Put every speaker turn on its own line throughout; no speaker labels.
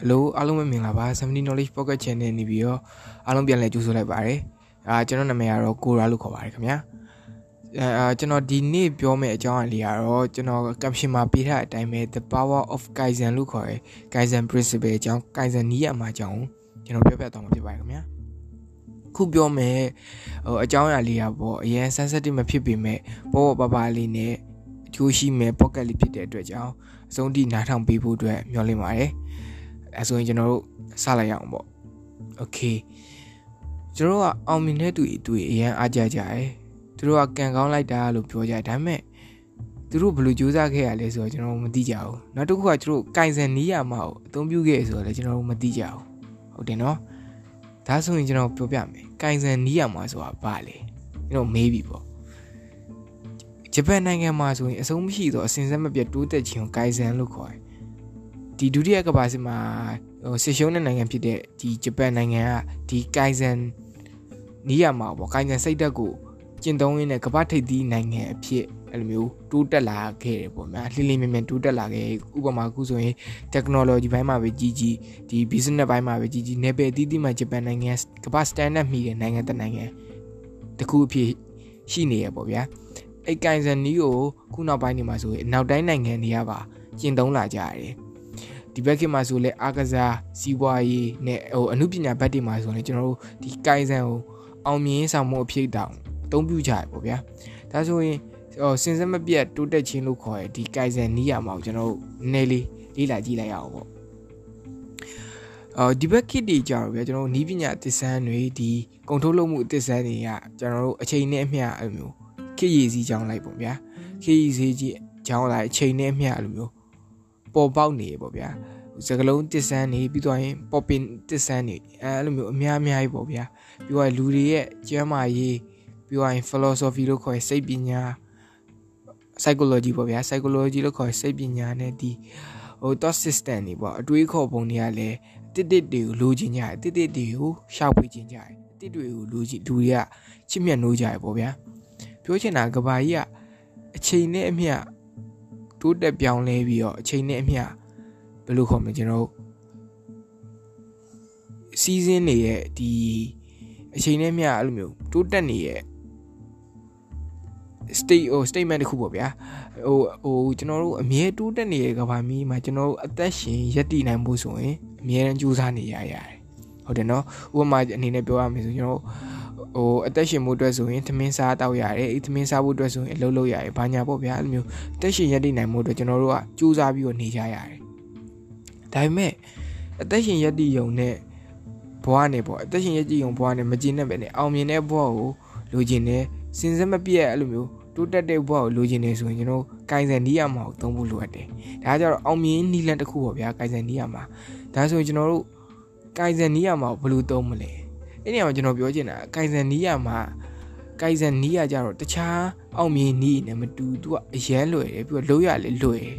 Hello အားလုံးပဲမင်္ဂလာပါ70 knowledge pocket channel နေပြီးတော့အားလုံးပြန်လည်ကြိုဆိုလိုက်ပါတယ်အာကျွန်တော်နာမည်ကတော့ကိုရာလို့ခေါ်ပါတယ်ခင်ဗျာအာကျွန်တော်ဒီနေ့ပြောမယ့်အကြောင်းအရာလေးကတော့ကျွန်တော် caption မှာပေးထားတဲ့အတိုင်းပဲ the power of kaizen လို့ခေါ်တယ် kaizen principle အကြောင်း kaizen နည်းရမှာအကြောင်းကျွန်တော်ပြောပြသွားမှာဖြစ်ပါတယ်ခင်ဗျာခုပြောမယ်ဟိုအကြောင်းအရာလေးอ่ะပေါ့အရင် sensitive မဖြစ်ပေမဲ့ပေါ်ပေါ်ပါပါလေးနဲ့အကျိုးရှိမဲ့ pocket လေးဖြစ်တဲ့အတွက်ကြောင့်အဆုံးထိနားထောင်ပေးဖို့အတွက်မျှော်လင့်ပါတယ် အဲဆိုရင်ကျွန်တော်တို့စလိုက်ရအောင်ပေါ့ okay ကျွန်တော်ကအောင်မြင်တဲ့သူတွေအရင်အားကြကြတယ်သူတို့ကကံကောင်းလိုက်တာလို့ပြောကြတယ်ဒါပေမဲ့သူတို့ဘယ်လိုကြိုးစားခဲ့ရလဲဆိုတော့ကျွန်တော်မသိကြဘူးနောက်တစ်ခုကသူတို့ကင်ဆန်နီးရမှာကိုအသုံးပြုခဲ့ဆိုတော့လည်းကျွန်တော်မသိကြဘူးဟုတ်တယ်နော်ဒါဆိုရင်ကျွန်တော်ပြောပြမယ်ကင်ဆန်နီးရမှာဆိုတာဘာလဲကျွန်တော်မေးပြီပေါ့ဂျပန်နိုင်ငံမှာဆိုရင်အဆုံးမရှိသောအစဉ်ဆက်မပြတ်တိုးတက်ခြင်းကိုကင်ဆန်လို့ခေါ်တယ် ဒီဒုတိယကမ္ဘာစစ်မှာဟိုဆစ်ရှုံးတဲ့နိုင်ငံဖြစ်တဲ့ဒီဂျပန်နိုင်ငံကဒီကိုင်ဆန်နီးရမှာပေါ့ကိုင်ဆန်စိတ်ဓာတ်ကိုကျင့်သုံးရင်းနဲ့ကမ္ဘာထိပ်သီးနိုင်ငံအဖြစ်အဲ့လိုမျိုးတိုးတက်လာခဲ့တယ်ပေါ့များလှလိမ့်မြန်မြန်တိုးတက်လာခဲ့ဥပမာခုဆိုရင် technology ဘိုင်းမှာပဲကြီးကြီးဒီ business ဘိုင်းမှာပဲကြီးကြီးနယ်ပယ်အသီးသီးမှာဂျပန်နိုင်ငံကမ္ဘာ standard မိတဲ့နိုင်ငံတစ်နိုင်ငံတခုအဖြစ်ရှိနေရပေါ့ဗျာအဲ့ကိုင်ဆန်နီးကိုခုနောက်ပိုင်းနေမှာဆိုရင်နောက်တိုင်းနိုင်ငံတွေကပါကျင့်သုံးလာကြရတယ် ဒီဘက်ခေတ်မှာဆိုလဲအာကစားစီးပွားရေးနဲ့ဟိုအမှုပညာဘက်တွေမှာဆိုရင်ကျွန်တော်တို့ဒီကိုင်ဆန်ကိုအောင်မြင်ဆောင်မှုအဖြစ်တောင်အသုံးပြုကြရပေါ့ဗျာဒါဆိုရင်ဟိုစင်စက်မပြတ်တိုးတက်ခြင်းလို့ခေါ်ရဒီကိုင်ဆန်နီးရမှာကိုကျွန်တော်တို့နည်းလေးလေ့လာကြည့်လိုက်ရအောင်ပေါ့အော်ဒီဘက်ခေတ်တွေကြတော့ဗျာကျွန်တော်တို့နီးပညာအသစ်ဆန်းတွေဒီကုန်ထုတ်လုပ်မှုအသစ်ဆန်းတွေကကျွန်တော်တို့အချိန်နဲ့အမျှအဲ့လိုမျိုးခေတ်ရည်စည်းကြောင်းလိုက်ပေါ့ဗျာခေတ်ရည်စည်းကြီးကြောင်းလိုက်အချိန်နဲ့အမျှအဲ့လိုမျိုး ပေါ်ပေါက်နေပေါ့ဗျာစကလုံးတစ်ဆန်းနေပြီးတော့ရင် pop in တစ်ဆန်းနေအဲလိုမျိုးအများအများကြီးပေါ့ဗျာပြီးတော့လူတွေရဲ့ကျမ်းမာရေးပြီးတော့ရင် philosophy လို့ခေါ်ရစိတ်ပညာ psychology ပေါ့ဗျာ psychology လို့ခေါ်ရစိတ်ပညာနဲ့ဒီဟို thought system တွေပေါ့အတွေးခေါ်ပုံတွေကလည်းတစ်တစ်တွေကိုလိုချင်ကြတယ်တစ်တစ်တွေကိုရှောက်ပေးချင်ကြတယ်တစ်တွေကိုလိုချင်လူတွေကချစ်မြတ်နိုးကြတယ်ပေါ့ဗျာပြောချင်တာကဘာကြီးကအချိန်နဲ့အမျှ တိုးတက်ပြောင်းလဲပြီးတော့အချိန်နဲ့အမျှဘယ်လိုခေါ်မလဲကျွန်တော်စီးစင်းနေရဲ့ဒီအချိန်နဲ့မျှအဲ့လိုမျိုးတိုးတက်နေရဲ့ state ဟို statement တခုပေါ့ဗျာဟိုဟိုကျွန်တော်တို့အမြဲတိုးတက်နေတဲ့ကဘာမီမှာကျွန်တော်တို့အသက်ရှင်ရပ်တည်နိုင်ဖို့ဆိုရင်အမြဲတမ်းကြိုးစားနေရရတယ်ဟုတ်တယ်နော်ဥပမာအနေနဲ့ပြောရမယ်ဆိုကျွန်တော် ဟိုအသက်ရှင်မှုအတွက်ဆိုရင်သမင်းစားတောက်ရတယ်အဲ့သမင်းစားဖို့အတွက်ဆိုရင်အလုပ်လုပ်ရတယ်ဘာညာပေါ့ဗျာအဲ့လိုမျိုးအသက်ရှင်ရပ်တည်နိုင်မှုအတွက်ကျွန်တော်တို့ကကြိုးစားပြီးတော့နေကြရတယ်ဒါပေမဲ့အသက်ရှင်ရက်တည်ယုံနဲ့ဘဝနဲ့ပေါ့အသက်ရှင်ရက်တည်ယုံဘဝနဲ့မကျင်တဲ့ပဲနဲ့အောင်မြင်တဲ့ဘဝကိုလိုချင်တယ်စင်စက်မပြည့်အဲ့လိုမျိုးတိုးတက်တဲ့ဘဝကိုလိုချင်နေဆိုရင်ကျွန်တော်ကိုင်ဆန်နီးရမှာကိုသုံးဖို့လိုအပ်တယ်ဒါကြတော့အောင်မြင်နီးလန့်တစ်ခုပေါ့ဗျာကိုင်ဆန်နီးရမှာဒါဆိုရင်ကျွန်တော်တို့ကိုင်ဆန်နီးရမှာကိုဘယ်လိုသုံးမလဲ အဲ့ဒီမှာကျွန်တော်ပြောချင်တာကိုင်ဆန်နီးရမှာကိုင်ဆန်နီးရကြတော့တခြားအောင်မြင်နီးနဲ့မတူသူကအရန်လွယ်တယ်ပြီးတော့လုံးရလေလွယ်တယ်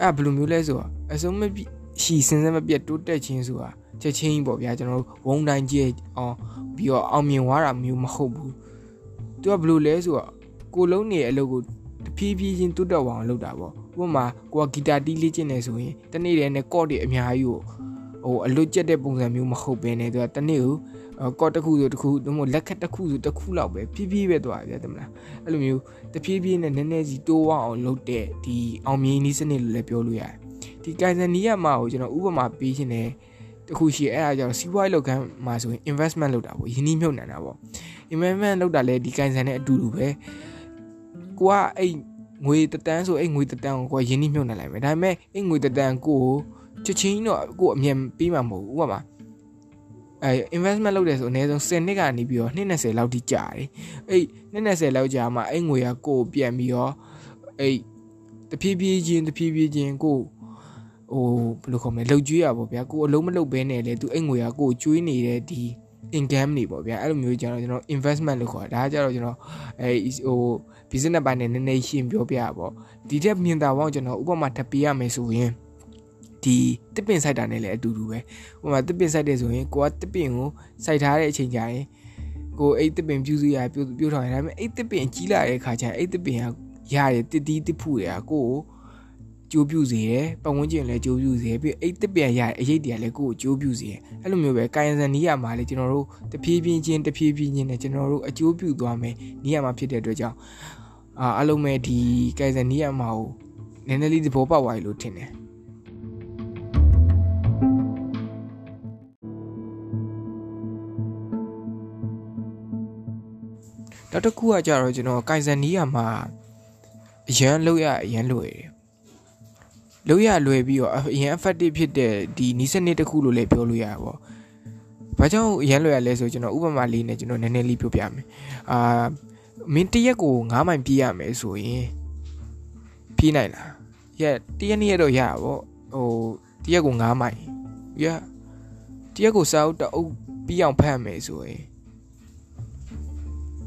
အဲ့ဘယ်လိုမျိုးလဲဆိုတော့အစုံမရှိစင်စက်မပြတ်တိုးတက်ခြင်းဆိုတာချက်ချင်းပေါ့ဗျာကျွန်တော်တို့ဝုံတိုင်းကြီးအောင်ပြီးတော့အောင်မြင်သွားတာမျိုးမဟုတ်ဘူးသူကဘယ်လိုလဲဆိုတော့ကိုလုံးနေအလုပ်ကိုတဖြည်းဖြည်းချင်းတိုးတက်အောင်လုပ်တာပေါ့ဥပမာကိုကဂီတာတီးလေ့ကျင့်နေဆိုရင်တနေ့တည်းနဲ့ကော့တွေအများကြီးကို ဟိုအလွတ်ကျက်တဲ့ပုံစံမျိုးမဟုတ်ဘဲနဲ့သူကတနေ့ကိုကော့တစ်ခုဆိုတစ်ခုသို့မဟုတ်လက်ခက်တစ်ခုဆိုတစ်ခုလောက်ပဲဖြည်းဖြည်းပဲသွားပြတယ်မလားအဲ့လိုမျိုးတဖြည်းဖြည်းနဲ့နည်းနည်းစီတိုးဝအောင်လုပ်တဲ့ဒီအောင်မြင်နည်းစနစ်လို့လည်းပြောလို့ရတယ်ဒီကိုင်ဆန်နီးရမှာကိုကျွန်တော်ဥပမာပေးခြင်းနဲ့တခုရှိအဲ့အကြောင်းစီးပွားရေးလုပ်ကမ်းမှာဆိုရင် investment လုပ်တာပေါ့ယင်းနှိမ့်မြုပ်နှံတာပေါ့ investment လုပ်တာလဲဒီကိုင်ဆန်နဲ့အတူတူပဲကိုကအဲ့ငွေတတန်းဆိုအဲ့ငွေတတန်းကိုကိုယင်းနှိမ့်မြုပ်နှံလိုက်မယ်ဒါပေမဲ့အဲ့ငွေတတန်းကို ချက်ချင်းတော့ကိုအမြင်ပေးမှာမဟုတ်ဘူးဥပမာအဲ investment လုပ်တယ်ဆိုအနည်းဆုံး10နှစ်ကနေပြီးတော့20လောက်ထိကြာတယ်အဲ့20လောက်ကြာမှအဲ့ငွေကကိုပြန်ပြီးတော့အဲ့တဖြည်းဖြည်းချင်းတဖြည်းဖြည်းချင်းကိုဟိုဘယ်လိုခေါ်မလဲလှုပ်ကြွေးရပါဗျာကိုအလုံးမလှုပ်ဘဲနဲ့လေသူအဲ့ငွေကကိုကျွေးနေတဲ့ဒီ income တွေပေါ့ဗျာအဲ့လိုမျိုးကျတော့ကျွန်တော် investment လို့ခေါ်တာဒါကကျတော့ကျွန်တော်အဲဟို business ဘိုင်းနဲ့နည်းနည်းရှင်းပြောပြရပေါ့ဒီထက်မြင်တာပေါ့ကျွန်တော်ဥပမာထပ်ပေးရမယ်ဆိုရင် ဒီတစ်ပင်စိုက်တာနဲ့လည်းအတူတူပဲဥပမာတစ်ပင်စိုက်တယ်ဆိုရင်ကိုကတစ်ပင်ကိုစိုက်ထားတဲ့အချိန်ကျရင်ကိုအဲ့တစ်ပင်ပြူးစုရပြူးပြူးထောင်ရဒါပေမဲ့အဲ့တစ်ပင်ကြီးလာတဲ့ခါကျရင်အဲ့တစ်ပင်ကရတယ်တစ်တီးတစ်ဖူတွေကကိုကြိုးပြူစေတယ်ပတ်ဝန်းကျင်လည်းကြိုးပြူစေပြီးအိတ်တစ်ပြန်ရအရေးတရားလည်းကိုယ့်ကိုကြိုးပြူစေအဲ့လိုမျိုးပဲကာယံစံနီးရမှာလေကျွန်တော်တို့တဖြည်းဖြည်းချင်းတဖြည်းဖြည်းချင်းနဲ့ကျွန်တော်တို့အကျိုးပြုသွားမယ်နီးရမှာဖြစ်တဲ့အတွက်ကြောင့်အာအလုံးမဲ့ဒီကာယံစံနီးရမှာကိုနည်းနည်းလေးသဘောပေါက်သွားပြီလို့ထင်တယ် နောက်တစ်ခုကကြတော့ကျွန်တော်ကိုင်ဆန်နီးရမှာအရန်လောက်ရအရန်လွယ်တယ်လောက်ရလွယ်ပြီးတော့အရန် effective ဖြစ်တဲ့ဒီနီးစနစ်တစ်ခုလို့လည်းပြောလို့ရပါဘောဘာကြောင့်အရန်လွယ်ရလဲဆိုကျွန်တော်ဥပမာလေးနဲ့ကျွန်တော်နည်းနည်းလေးပြောပြမယ်အာမင်းတရက်ကို9မိုင်ပြေးရမယ်ဆိုရင်ပြေးနိုင်လားရက်တရက်နေ့ရတော့ရပါဘောဟိုတရက်ကို9မိုင်ရတရက်ကိုစာအုပ်တအုပ်ပြီးအောင်ဖတ်မယ်ဆိုရင်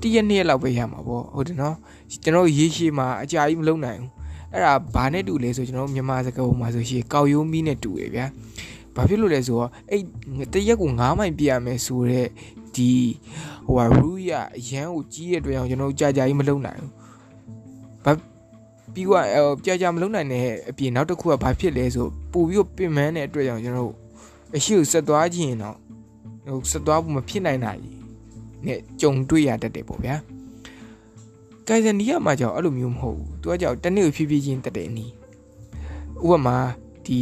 တရက်နေ့လောက်ပဲရမှာပေါ့ဟုတ်တယ်နော်ကျွန်တော်ရေးရှိမှာအကြာကြီးမလုံနိုင်ဘူးအဲ့ဒါဘာနဲ့တူလဲဆိုကျွန်တော်မြန်မာစကားပုံမှာဆိုရှင်ကောက်ရိုးမီးနဲ့တူရဗျာဘာဖြစ်လို့လဲဆိုတော့အဲ့တရက်ကို9မိုင်ပြရမယ်ဆိုတော့ဒီဟိုဟာရူးရအရန်ကိုကြီးတဲ့အတွက်ကြောင့်ကျွန်တော်ကြာကြာကြီးမလုံနိုင်ဘူးဘာပြီးတော့ကြာကြာမလုံနိုင်တဲ့အပြင်နောက်တစ်ခုကဘာဖြစ်လဲဆိုပို့ပြီးပြင်မန်းတဲ့အတွက်ကြောင့်ကျွန်တော်အရှိကိုဆက်သွားခြင်းတော့ဟိုဆက်သွားဖို့မဖြစ်နိုင်တာကြီး နဲ့ကြုံတွေ့ရတတ်တယ်ပေါ့ဗျာကင်ဆန်နီးယားမှာကြောင့်အဲ့လိုမျိုးမဟုတ်ဘူးသူကကြောင့်တနေ့ကိုဖြည်းဖြည်းချင်းတက်တယ်နီးဥပမာဒီ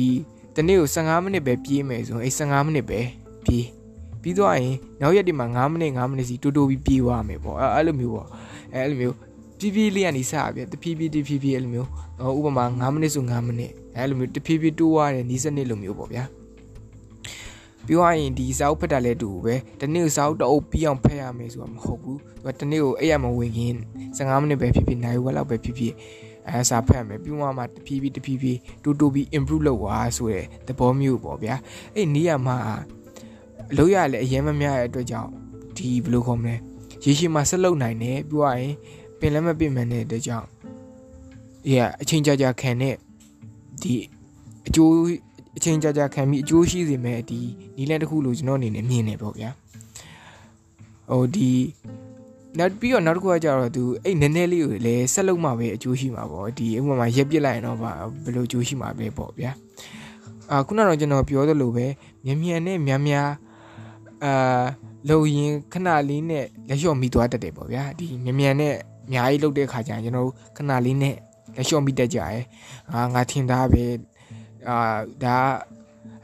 တနေ့ကို15မိနစ်ပဲပြေးမယ်ဆိုရင်အဲ့15မိနစ်ပဲပြေးပြီးတော့ရင်နောက်ရက်ဒီမှာ9မိနစ်9မိနစ်စီတိုးတိုးပြီးပြေးသွားမယ်ပေါ့အဲ့လိုမျိုးပေါ့အဲ့လိုမျိုးဖြည်းဖြည်းလေးကနေစပြတဖြည်းဖြည်းတဖြည်းဖြည်းအဲ့လိုမျိုးဥပမာ9မိနစ်ဆို9မိနစ်အဲ့လိုမျိုးတဖြည်းဖြည်းတိုးသွားတယ်နီးစနစ်လိုမျိုးပေါ့ဗျာ ပြောရရင်ဒီစာအုပ်ဖတ်တာလည်းတူပဲတနေ့စာအုပ်တအုပ်ပြီးအောင်ဖတ်ရမယ်ဆိုတာမဟုတ်ဘူးသူကတနေ့ကိုအဲ့ရမဝင်ခင်15မိနစ်ပဲဖြစ်ဖြစ်နိုင်ဝက်လောက်ပဲဖြစ်ဖြစ်အဲစာဖတ်မယ်ပြီးမှမှတဖြည်းဖြည်းတဖြည်းဖြည်းတူတူပြီး improve လုပ်သွားဆိုတဲ့သဘောမျိုးပေါ့ဗျာအဲ့နေရာမှာအလုပ်ရလည်းအရင်မများတဲ့အတွက်ကြောင့်ဒီဘယ်လိုခေါ်မလဲရေရှည်မှာဆက်လုပ်နိုင်တယ်ပြောရရင်ပင်လည်းမပင်မတဲ့အတွက်ကြောင့်အေးအချိန်ကြာကြာခံတဲ့ဒီအကျိုး အချိန်ကြာကြာခံပြီးအကျိုးရှိစေမဲ့ဒီနီလန်တစ်ခုလို့ကျွန်တော်အနေနဲ့မြင်နေပေါ့ဗျာဟိုဒီနောက်ပြီးတော့နောက်တစ်ခုကကြတော့သူအဲ့နည်းနည်းလေးကိုလည်းဆက်လုပ်မှပဲအကျိုးရှိမှာပေါ့ဒီဥပမာရက်ပစ်လိုက်ရင်တော့ဘယ်လိုအကျိုးရှိမှာပဲပေါ့ဗျာအာခုနကတော့ကျွန်တော်ပြောသလိုပဲမြန်မြန်နဲ့များများအာလုံရင်ခဏလေးနဲ့လက်လျှော့မိသွားတတ်တယ်ပေါ့ဗျာဒီမြန်မြန်နဲ့အများကြီးလုပ်တဲ့ခါကျရင်ကျွန်တော်တို့ခဏလေးနဲ့လက်လျှော့မိတတ်ကြရဲအာငါထင်သားပဲ အာဒါ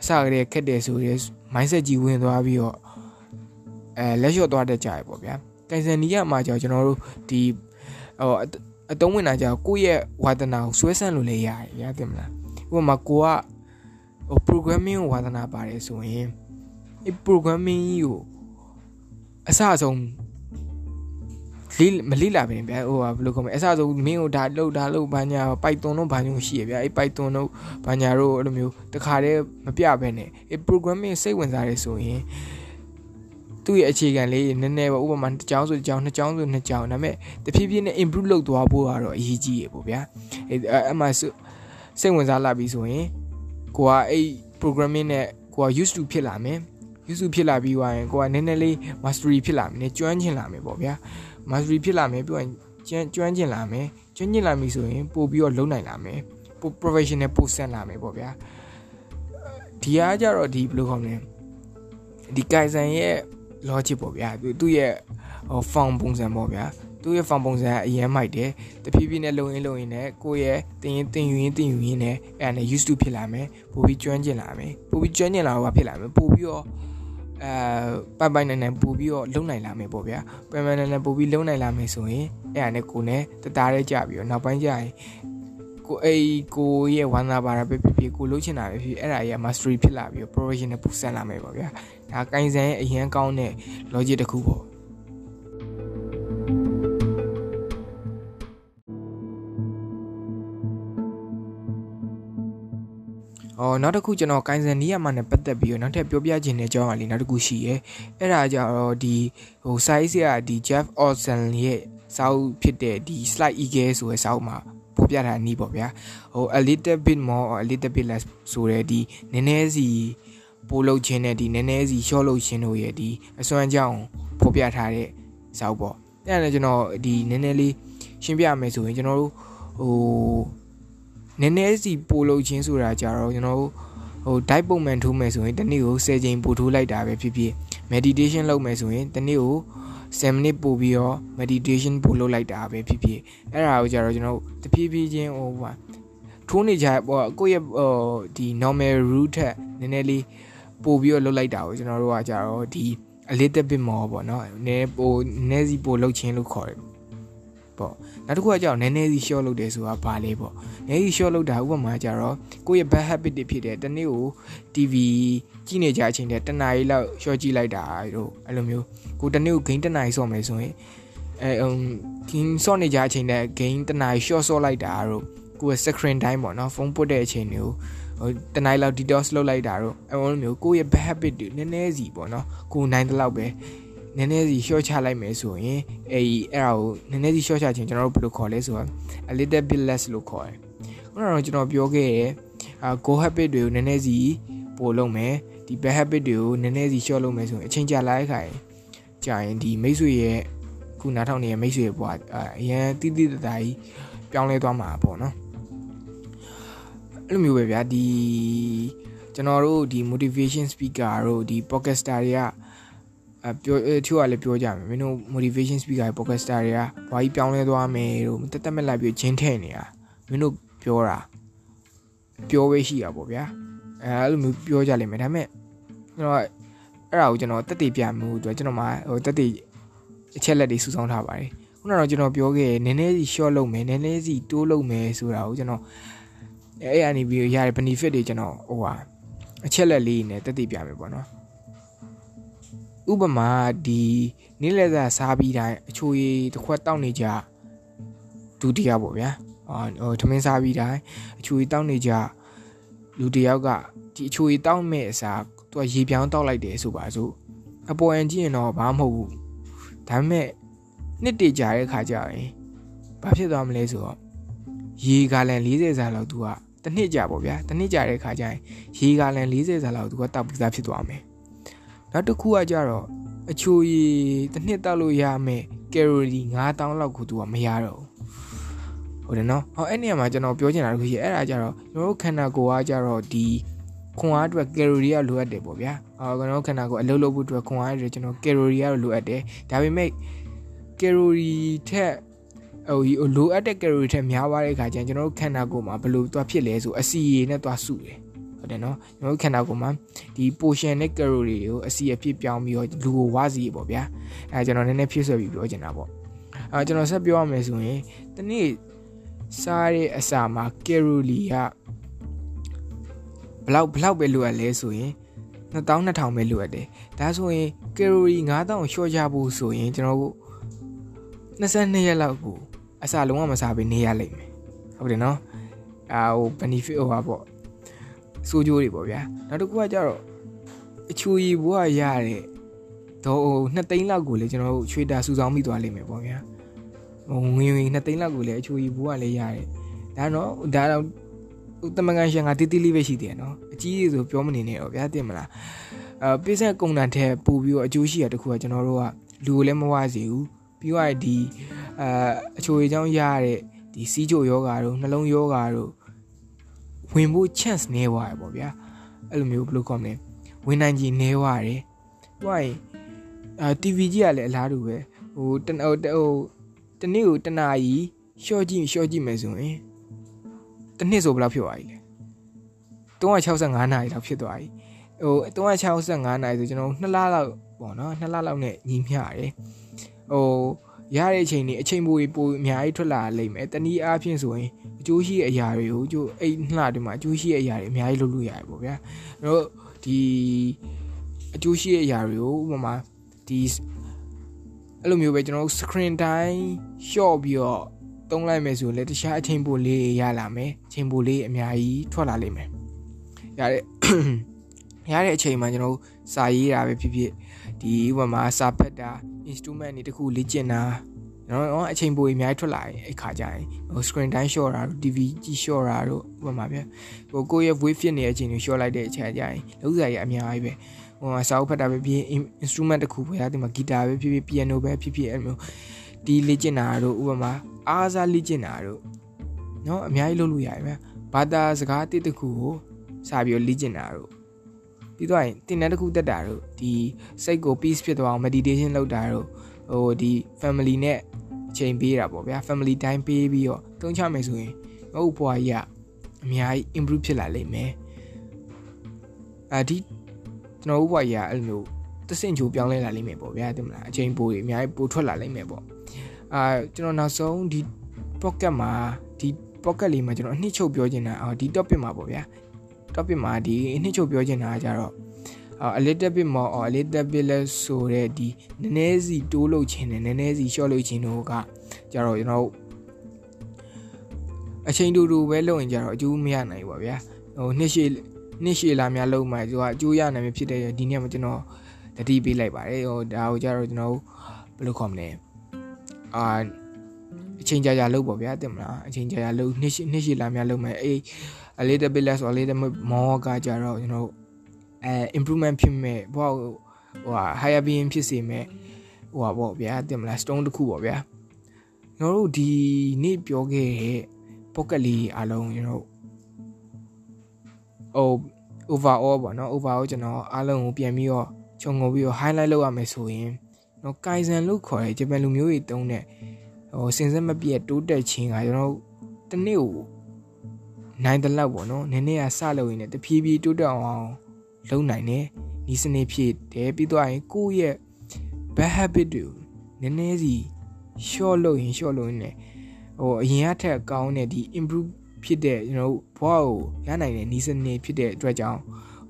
အစကတည်းကခက်တယ်ဆိုရဲ mindset ကြီးဝင်သွားပြီးတော့အဲလက်လျှော့သွားတတ်ကြရဲပေါ့ဗျာကန်ဆန်နီယာမှာကြောကျွန်တော်တို့ဒီဟိုအတုံးဝင်တာကြောကိုယ့်ရဲ့ဝါသနာကိုဆွဲဆန့်လို့လည်းရတယ်ရတယ်မလားဥပမာကိုကဟို programming ကိုဝါသနာပါတယ်ဆိုရင်ဒီ programming ကြီးကိုအစအဆုံး လေးမလေးလာပဲဗျာဟိုဟာဘယ်လိုခေါ်မလဲအစဆုံးမင်းကိုဒါလှုပ်ဒါလှုပ်ဘာညာပိုက်သွန်တို့ဘာညာရှိရဗျာအဲ့ပိုက်သွန်တို့ဘာညာတို့အဲ့လိုမျိုးတခါတည်းမပြဘဲနဲ့အဲ့ programming စိတ်ဝင်စားရဲဆိုရင်သူ့ရဲ့အခြေခံလေးနည်းနည်းပဲဥပမာတစ်ကြောင်းဆိုတစ်ကြောင်းနှစ်ကြောင်းဆိုနှစ်ကြောင်းဒါပေမဲ့တဖြည်းဖြည်းနဲ့ improve လုပ်သွားဖို့ကတော့အရေးကြီးရေပေါ့ဗျာအဲ့အမှစိတ်ဝင်စားလာပြီဆိုရင်ကိုကအဲ့ programming နဲ့ကိုက used to ဖြစ်လာမယ် used to ဖြစ်လာပြီးွားရင်ကိုကနည်းနည်းလေး mastery ဖြစ်လာမယ်ကျွမ်းကျင်လာမယ်ပေါ့ဗျာ mastery ဖြစ်လာမယ်ပြီးရင်ကျွမ်းကျွမ်းကျင်လာမယ်ကျွမ်းကျင်လာပြီဆိုရင်ပို့ပြီးတော့လုံနိုင်လာမယ်ပို professional ပိုဆန်လာမယ်ပေါ့ဗျာဒီအားကြတော့ဒီဘယ်လိုခေါ်မလဲဒီ Kaizen ရဲ့ logic ပေါ့ဗျာသူသူ့ရဲ့ဟို form ပုံစံပေါ့ဗျာသူ့ရဲ့ form ပုံစံအရင်မိုက်တယ်တဖြည်းဖြည်းနဲ့လုံရင်းလုံရင်းနဲ့ကိုယ့်ရဲ့တင်ရင်တင်ယူရင်းတင်ယူရင်းနဲ့အဲ့ဒါနဲ့ used to ဖြစ်လာမယ်ပို့ပြီးကျွမ်းကျင်လာမယ်ပို့ပြီးကျွမ်းကျင်လာတော့ဖြစ်လာမယ်ပို့ပြီးတော့ အဲပိုင်ပိုင်နိုင်နိုင်ပို့ပြီးတော့လုံနိုင်လာမယ်ပေါ့ဗျာပိုင်ပိုင်နိုင်နိုင်ပို့ပြီးလုံနိုင်လာမယ်ဆိုရင်အဲ့ဒါနဲ့ကိုနဲ့တသားရဲကြပြီးတော့နောက်ပိုင်းကျရင်ကိုအဲ့ကိုရဲ့ဝမ်းသာပါတာပဲဖြစ်ဖြစ်ကိုလှုပ်ချင်တာပဲဖြစ်အဲ့ဒါကြီးက mastery ဖြစ်လာပြီးတော့ professional ပူဆန်လာမယ်ပေါ့ဗျာဒါကိုင်းဆန်ရဲ့အရန်ကောင်းတဲ့ logic တစ်ခုပေါ့ အော်နောက်တစ်ခုကျွန်တော်ကိုင်းစန်နီးရမှာနဲ့ပတ်သက်ပြီးတော့နောက်ထပ်ပြောပြခြင်းတဲ့အကြောင်းအရာလေးနောက်တစ်ခုရှိရဲအဲ့ဒါကြတော့ဒီဟို size ကဒီ Jeff Olson ရဲ့စာအုပ်ဖြစ်တဲ့ဒီ slide eagle ဆိုတဲ့စာအုပ်မှာဖော်ပြထားနီးပေါ့ဗျာဟို a little bit more or a little bit less ဆိုတဲ့ဒီနည်းနည်းစီပိုးလုပ်ခြင်းနဲ့ဒီနည်းနည်းစီရှော့လုပ်ခြင်းတို့ရဲ့ဒီအစွမ်းကြောင်းဖော်ပြထားတဲ့စာအုပ်ပေါ့အဲ့ဒါနဲ့ကျွန်တော်ဒီနည်းနည်းလေးရှင်းပြမယ်ဆိုရင်ကျွန်တော်တို့ဟို နည်းနည်းစီပို့လို့ချင်းဆိုတာကြတော့ကျွန်တော်ဟို diet ပုံမှန်ထိုးမယ်ဆိုရင်တနေ့ကို10ချိန်ပို့ထိုးလိုက်တာပဲဖြစ်ဖြစ် meditation လုပ်မယ်ဆိုရင်တနေ့ကို7 minute ပို့ပြီးတော့ meditation ပို့လုပ်လိုက်တာပဲဖြစ်ဖြစ်အဲ့ဒါကိုကြတော့ကျွန်တော်တဖြည်းဖြည်းချင်းဟိုပါထိုးနေကြပေါ့ကိုယ့်ရဲ့ဟိုဒီ normal route ထက်နည်းနည်းလေးပို့ပြီးတော့လုပ်လိုက်တာကိုကျွန်တော်တို့ကကြတော့ဒီ a little bit more ပေါ့နော်နည်းပိုနည်းစီပို့လုပ်ချင်းလို့ခေါ်တယ် ပေါ့နောက်တစ်ခုကကြောင့်နည်းနည်းစီ short လုပ်တယ်ဆိုတာဘာလဲပေါ့နည်းစီ short လုပ်တာဥပမာကြတော့ကိုယ့်ရဲ့ bad habit တွေဖြစ်တယ်တနေ့ကို TV ကြည့်နေကြအချိန်တည်းတနားရီလောက် short ကြည့်လိုက်တာတို့အဲ့လိုမျိုးကိုတနေ့ကို game တနားရီဆော့မယ်ဆိုရင်အဲ game ဆော့နေကြအချိန်တည်း game တနားရီ short ဆော့လိုက်တာတို့ကိုယ့်ရဲ့ screen time ပေါ့နော်ဖုန်းပုတ်တဲ့အချိန်တွေကိုဟိုတနိုင်လောက် detox လုပ်လိုက်တာတော့အဲလိုမျိုးကိုယ့်ရဲ့ bad habit တွေနည်းနည်းစီပေါ့နော်ကိုနိုင်တဲ့လောက်ပဲ နည်းနည်းစီ short ချလိုက်မယ်ဆိုရင်အဲဒီအဲ့ဒါကိုနည်းနည်းစီ short ချခြင်းကျွန်တော်တို့ဘယ်လိုခေါ်လဲဆိုတော့ a little bit less လို့ခေါ်တယ်ခုနကတော့ကျွန်တော်ပြောခဲ့ရဲ့အာ go habit တွေကိုနည်းနည်းစီပို့လုပ်မယ်ဒီ bad habit တွေကိုနည်းနည်းစီ short လုပ်မယ်ဆိုရင်အချိန်ကြာလာတဲ့ခါကြာရင်ဒီမိတ်ဆွေရဲ့ခုနားထောင်နေတဲ့မိတ်ဆွေရဲ့ဘဝအရန်တိတိတသားကြီးပြောင်းလဲသွားမှာပေါ့နော်အဲ့လိုမျိုးပဲဗျာဒီကျွန်တော်တို့ဒီ motivation speaker တို့ဒီ podcaster တွေက အပြောသူကလည်းပြောကြမယ်မင်းတို့ motivation speaker podcaster တွေကဘာကြီးပြောင်းလဲသွားမယ်တို့တက်တက်မဲ့လိုက်ပြီးဂျင်းထဲ့နေတာမင်းတို့ပြောတာပြောဝေးရှိတာပေါ့ဗျာအဲအဲ့လိုမျိုးပြောကြလိမ့်မယ်ဒါပေမဲ့ကျွန်တော်အဲ့ဒါကိုကျွန်တော်တက်တည်ပြမှုအတွက်ကျွန်တော်မှဟိုတက်တည်အချက်လက်တွေစုဆောင်းထားပါတယ်ခုနကတော့ကျွန်တော်ပြောခဲ့နည်းနည်းစီ short လုပ်မယ်နည်းနည်းစီတိုးလုပ်မယ်ဆိုတာကိုကျွန်တော်အဲ့အနေပြီးရတဲ့ benefit တွေကျွန်တော်ဟိုဟာအချက်လက်လေးနဲ့တက်တည်ပြမယ်ပေါ့နော် ဥပမာဒီနေ့လက်စားစားပြီးတိုင်းအချိုရည်တစ်ခွက်တောက်နေကြဒုတိယပေါ့ဗျာဟိုထမင်းစားပြီးတိုင်းအချိုရည်တောက်နေကြလူတယောက်ကဒီအချိုရည်တောက်မဲ့အစားသူကရေပြောင်းတောက်လိုက်တယ်ဆိုပါစို့အပေါ်အန်ကြည့်ရင်တော့ဘာမှမဟုတ်ဘူးဒါပေမဲ့နှစ်တည်ကြတဲ့ခါကျရင်ဘာဖြစ်သွားမလဲဆိုတော့ရေဂါလန်40ဆာလောက်သူကတစ်နှစ်ကြာပေါ့ဗျာတစ်နှစ်ကြာတဲ့ခါကျရင်ရေဂါလန်40ဆာလောက်သူကတောက်ပြီးသားဖြစ်သွားမယ် နောက်တစ်ခုကကြတော့အချိုရည်တစ်နှစ်တောက်လို့ရမယ်ကယ်လိုရီ9000လောက်ကိုသူကမရတော့ဘူးဟုတ်တယ်နော်ဟောအဲ့နေရာမှာကျွန်တော်ပြောချင်တာတခုရှိအဲ့ဒါကြတော့ကျွန်တော်တို့ခန္ဓာကိုယ်ကကြတော့ဒီခွန်အားအတွက်ကယ်လိုရီကလိုအပ်တယ်ပေါ့ဗျာအော်ကျွန်တော်ခန္ဓာကိုယ်အလုပ်လုပ်ဖို့အတွက်ခွန်အားတွေကျွန်တော်ကယ်လိုရီကတော့လိုအပ်တယ်ဒါပေမဲ့ကယ်လိုရီထက်ဟိုလိုအပ်တဲ့ကယ်လိုရီထက်များသွားတဲ့အခါကျရင်ကျွန်တော်တို့ခန္ဓာကိုယ်မှာဘယ်လိုသွားဖြစ်လဲဆိုအစီရည်နဲ့သွားစုတယ် ဟုတ်တယ်နော်ကျွန်တော်တို့ခန္ဓာကိုယ်မှာဒီ portion နဲ့ calorie တွေကိုအစီအဖြစ်ပြောင်းပြီးတော့လူကိုဝါစီပေါ့ဗျာအဲကျွန်တော်နည်းနည်းဖြည့်ဆွဲပြီးပြောချင်တာပေါ့အဲကျွန်တော်ဆက်ပြောရမယ်ဆိုရင်တနေ့စားတဲ့အစာမှာ calorie ကဘလောက်ဘလောက်ပဲလိုအပ်လဲဆိုရင်2200ပဲလိုအပ်တယ်ဒါဆိုရင် calorie 9000လျှော့ချဖို့ဆိုရင်ကျွန်တော်တို့22ရက်လောက်ကိုအစာလုံးဝမစားဘဲနေရလိမ့်မယ်ဟုတ်တယ်နော်အာဟို benefit ဟိုပါပေါ့ စိုးကျိုးတွေပေါ့ဗျာနောက်တစ်ခုကကြတော့အချူရီဘွားရတဲ့တော့ဟို2သိန်းလောက်ကိုလည်းကျွန်တော်တို့ချွေတာစုဆောင်းမိသွားလိမ့်မယ်ပေါ့ဗျာဟိုငွေငွေ2သိန်းလောက်ကိုလည်းအချူရီဘွားလည်းရတယ်ဒါတော့ဒါတော့တမကန်ရှန်ကတီးတီးလေးပဲရှိတယ်နော်အကြီးကြီးဆိုပြောမနေနဲ့တော့ဗျာတင်မလားအဲပိစက်ကုံတန်ထဲပို့ပြီးတော့အကျိုးရှိရတခုကကျွန်တော်တို့ကလူကိုလည်းမဝစေဘူးပြီးတော့ဒီအာအချိုအကြောင်းရတဲ့ဒီစီးချိုယောဂါတို့နှလုံးယောဂါတို့ ဝင်ဖို့ chance နည်းသွားရပေါ့ဗျာအဲ့လိုမျိုးဘယ်လိုကောမလဲဝင်နိုင်ကြီးနည်းသွားတယ်ဟိုရင်အာ TV ကြီးကလည်းအလားတူပဲဟိုတဟိုဟိုတနေ့ကိုတနာကြီးရှော့ကြည့်ရှော့ကြည့်မယ်ဆိုရင်တနှစ်ဆိုဘယ်လောက်ဖြစ်သွားပြီလဲ365နာရီလောက်ဖြစ်သွားပြီဟို365နာရီဆိုကျွန်တော်2လလောက်ပေါ့နော်2လလောက်နဲ့ညီမျှရတယ်ဟို ရတဲ့အချိန်นี้အချိန်ပိုပိုအများကြီးထွက်လာလိမ့်မယ်တနည်းအားဖြင့်ဆိုရင်အကျိုးရှိတဲ့အရာတွေကိုကျိုးအဲ့နှတွေမှာအကျိုးရှိတဲ့အရာတွေအများကြီးလုပ်လို့ရတယ်ပေါ့ဗျာတို့ဒီအကျိုးရှိတဲ့အရာတွေကိုဥပမာဒီအဲ့လိုမျိုးပဲကျွန်တော်တို့ screen time short ပြီးတော့တုံးလိုက်မယ်ဆိုလည်းတခြားအချိန်ပိုလေးရလာမယ်အချိန်ပိုလေးအများကြီးထွက်လာလိမ့်မယ်ရတဲ့ရတဲ့အချိန်မှာကျွန်တော်တို့စာရေးတာပဲဖြစ်ဖြစ်ဒီဥပမာစာဖတ်တာ instrument တွေတခုလေ့ကျင့်တာနော်အချိန်ပိုအများကြီးထွက်လာရင်အဲ့ခါကျရင်ဟို screen time short တာတို့ TV ကြည့် short တာတို့ဥပမာဗျဟိုကိုယ့်ရဲ့ wave ဖြစ်နေတဲ့အချိန်ကို short လိုက်တဲ့အချိန်ကျရင်လုံးစရာကြီးအများကြီးပဲဟိုစာအုပ်ဖတ်တာပဲဖြစ် instrument တခုပဲအဲဒီမှာ guitar ပဲဖြစ်ဖြစ် piano ပဲဖြစ်ဖြစ်အဲ့လိုဒီလေ့ကျင့်တာတို့ဥပမာအားစားလေ့ကျင့်တာတို့နော်အများကြီးလုပ်လို့ရတယ်ဗျဟဘာသာစကားတစ်တခုကိုစာပြီးလေ့ကျင့်တာတို့ ပြီးတော့ရင်တင်တဲ့တစ်ခုတက်တာတို့ဒီစိတ်ကို peace ဖြစ်သွားအောင် meditation လုပ်တာတို့ဟိုဒီ family နဲ့အချိန်ပေးတာပေါ့ဗျာ family time ပေးပြီးတော့သုံးချမယ်ဆိုရင်ဟုတ်ဘွားကြီးကအများကြီး improve ဖြစ်လာလိမ့်မယ်အဲဒီကျွန်တော်တို့ဘွားကြီးကအဲ့လိုတဆင့်ချိုပြောင်းလဲလာလိမ့်မယ်ပေါ့ဗျာတင်မလားအချိန်ပိုတွေအများကြီးပိုထွက်လာလိမ့်မယ်ပေါ့အာကျွန်တော်နောက်ဆုံးဒီ pocket မှာဒီ pocket လေးမှာကျွန်တော်အနှစ်ချုပ်ပြောချင်တာအော်ဒီ topic မှာပေါ့ဗျာ topic မှာဒီအနှစ်ချုပ်ပြောချင်တာကကြတော့အ little bit more or a little bit less ဆိုတဲ့ဒီနည်းနည်းစီတိုးလို့ခြင်းနဲ့နည်းနည်းစီ short လို့ခြင်းတို့ကကြတော့ကျွန်တော်အချိန်တူတူပဲလုပ်ရင်ကြတော့အကျိုးမရနိုင်ဘူးပါဗျာဟိုနှစ်ရှည်နှစ်ရှည်လာများလုံးမှသူကအကျိုးရနိုင်ဖြစ်တဲ့ဒီနေ့မှာကျွန်တော်တတိပေးလိုက်ပါတယ်ဟိုဒါကိုကြတော့ကျွန်တော်ဘယ်လိုခေါ်မလဲအာအချိန်ကြာကြာလုပ်ပေါ့ဗျာတင်မလားအချိန်ကြာကြာလုပ်နှစ်ရှည်နှစ်ရှည်လာများလုပ်မယ်အေး a little bit less or a little bit more ကကြတော့ကျွန်တော်အဲ improvement ဖြစ်မဲ့ဘောဟိုဟာ higher being ဖြစ်စေမဲ့ဟိုပါပေါ့ဗျာတင်မလား stone တစ်ခုပေါ့ဗျာကျွန်တော်တို့ဒီနေ့ပြောခဲ့တဲ့ pocket လေးအားလုံးကျွန်တော်ဟို overall ပေါ့နော် overall ကျွန်တော်အားလုံးကိုပြန်ပြီးတော့ခြုံငုံပြီးတော့ highlight လုပ်ရမယ်ဆိုရင်နော် kaizen လို့ခေါ်တဲ့ဂျပန်လူမျိုးတွေတုံးတဲ့ဟိုစင်စက်မပြည့်တိုးတက်ခြင်းကကျွန်တော်တနေ့ကို နိုင်တဲ့လောက်ပေါ့နော်နည်းနည်းကစလို့ရင်လည်းတဖြည်းဖြည်းတိုးတက်အောင်လုပ်နိုင်တယ်ဒီစနေဖြစ်တယ်ပြီးတော့ရင်ကိုယ့်ရဲ့ bad habit တွေကိုနည်းနည်းစီ short လုပ်ရင် short လုပ်ရင်လည်းဟိုအရင်ကထက်ကောင်းတဲ့ဒီ improve ဖြစ်တဲ့ကျွန်တော်ဘဝကိုရနိုင်တဲ့နီးစနစ်ဖြစ်တဲ့အတွက်ကြောင့်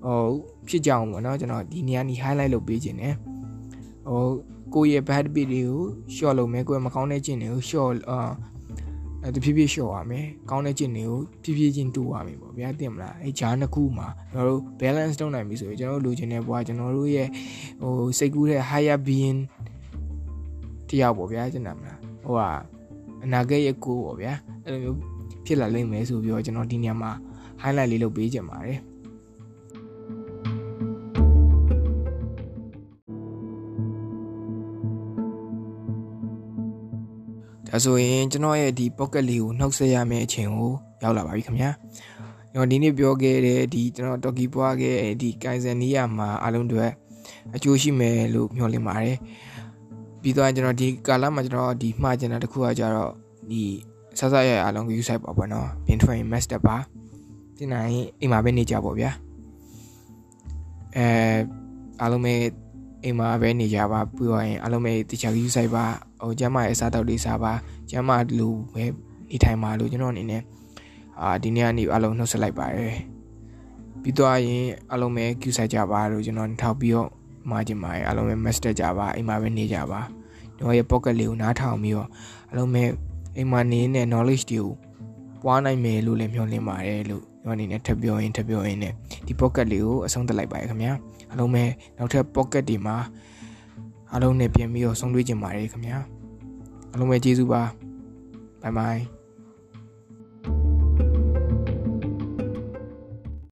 ဟိုဖြစ်ကြအောင်ပေါ့နော်ကျွန်တော်ဒီနေရာနီ highlight လုပ်ပေးခြင်းတယ်ဟိုကိုယ့်ရဲ့ bad habit တွေကို short လုပ်မယ်ကိုယ့်ရဲ့မကောင်းတဲ့ကျင့်တွေကို short အာအဲတဖြည်းဖြည်း short ရမယ်ကောင်းတဲ့ကျင့်တွေကိုဖြည်းဖြည်းချင်းတူရမယ်ပေါ့ဗျာတင်မလားအဲဂျားနှစ်ခုမှာကျွန်တော်တို့ balance လုပ်နိုင်ပြီဆိုရင်ကျွန်တော်တို့လိုချင်တဲ့ဘဝကျွန်တော်တို့ရဲ့ဟိုစိတ်ကူးတဲ့ higher being တရားပေါ့ဗျာကျွန်တော်မလားဟိုဟာအနာဂတ်ရဲ့ကိုပေါ့ဗျာအဲ့လိုမျိုးဖြစ်လာလိမ့်မယ်ဆိုပြီးတော့ကျွန်တော်ဒီညမှာ highlight လေးလုပ်ပေးကြပါတယ် ဒါဆိုရင်ကျွန်တော်ရဲ့ဒီ pocket လေးကိုနှုတ်ဆက်ရမယ့်အချိန်ကိုရောက်လာပါပြီခင်ဗျာကျွန်တော်ဒီနေ့ပြောခဲ့တဲ့ဒီကျွန်တော် Toki ပွားခဲ့ဒီ Kaizen နီးယာမှာအားလုံးတွေအကျိုးရှိမယ်လို့မျှော်လင့်ပါတယ်ပြီးတော့ကျွန်တော်ဒီကာလမှာကျွန်တော်ဒီမှားကျင်တာတစ်ခုကကြတော့ဒီဆဆရရအားလုံးကိုယူဆိုင်ပါပေါ့နော်ဘင်းထွင် master ပါပြင်နိုင်အိမ်မှာပဲနေကြပါဗျာအဲအားလုံးပဲအိမ်မှာပဲနေကြပါပြီးတော့ရင်အားလုံးပဲတခြားယူဆိုင်ပါ ဟိုကျမ်းမာရဲ့အစားတောက်လေးစားပါကျမ်းမာလူပဲနေထိုင်ပါလို့ကျွန်တော်အနေနဲ့အာဒီနေ့ကနေအားလုံးနှုတ်ဆက်လိုက်ပါတယ်ပြီးတော့ရင်အားလုံးပဲကျူဆိုင်ကြပါလို့ကျွန်တော်ထောက်ပြီးတော့မှာကျင်ပါတယ်အားလုံးပဲ master ကြပါအိမ်မှာပဲနေကြပါကျွန်တော်ရဲ့ pocket လေးကိုနားထောင်ပြီးတော့အားလုံးပဲအိမ်မှာနေတဲ့ knowledge တွေကိုပွားနိုင်မယ်လို့လည်းမျှော်လင့်ပါတယ်လို့ကျွန်တော်အနေနဲ့ထပ်ပြောရင်ထပ်ပြောရင်ねဒီ pocket လေးကိုအဆုံးသတ်လိုက်ပါရခင်ဗျာအားလုံးပဲနောက်ထပ် pocket တွေမှာ အားလုံးနဲ့ပြန်ပြီးတော့ဆုံးတွေ့ကြပါတယ်ခင်ဗျာအားလုံးပဲကျေးဇူးပါဘိုင်ဘိုင်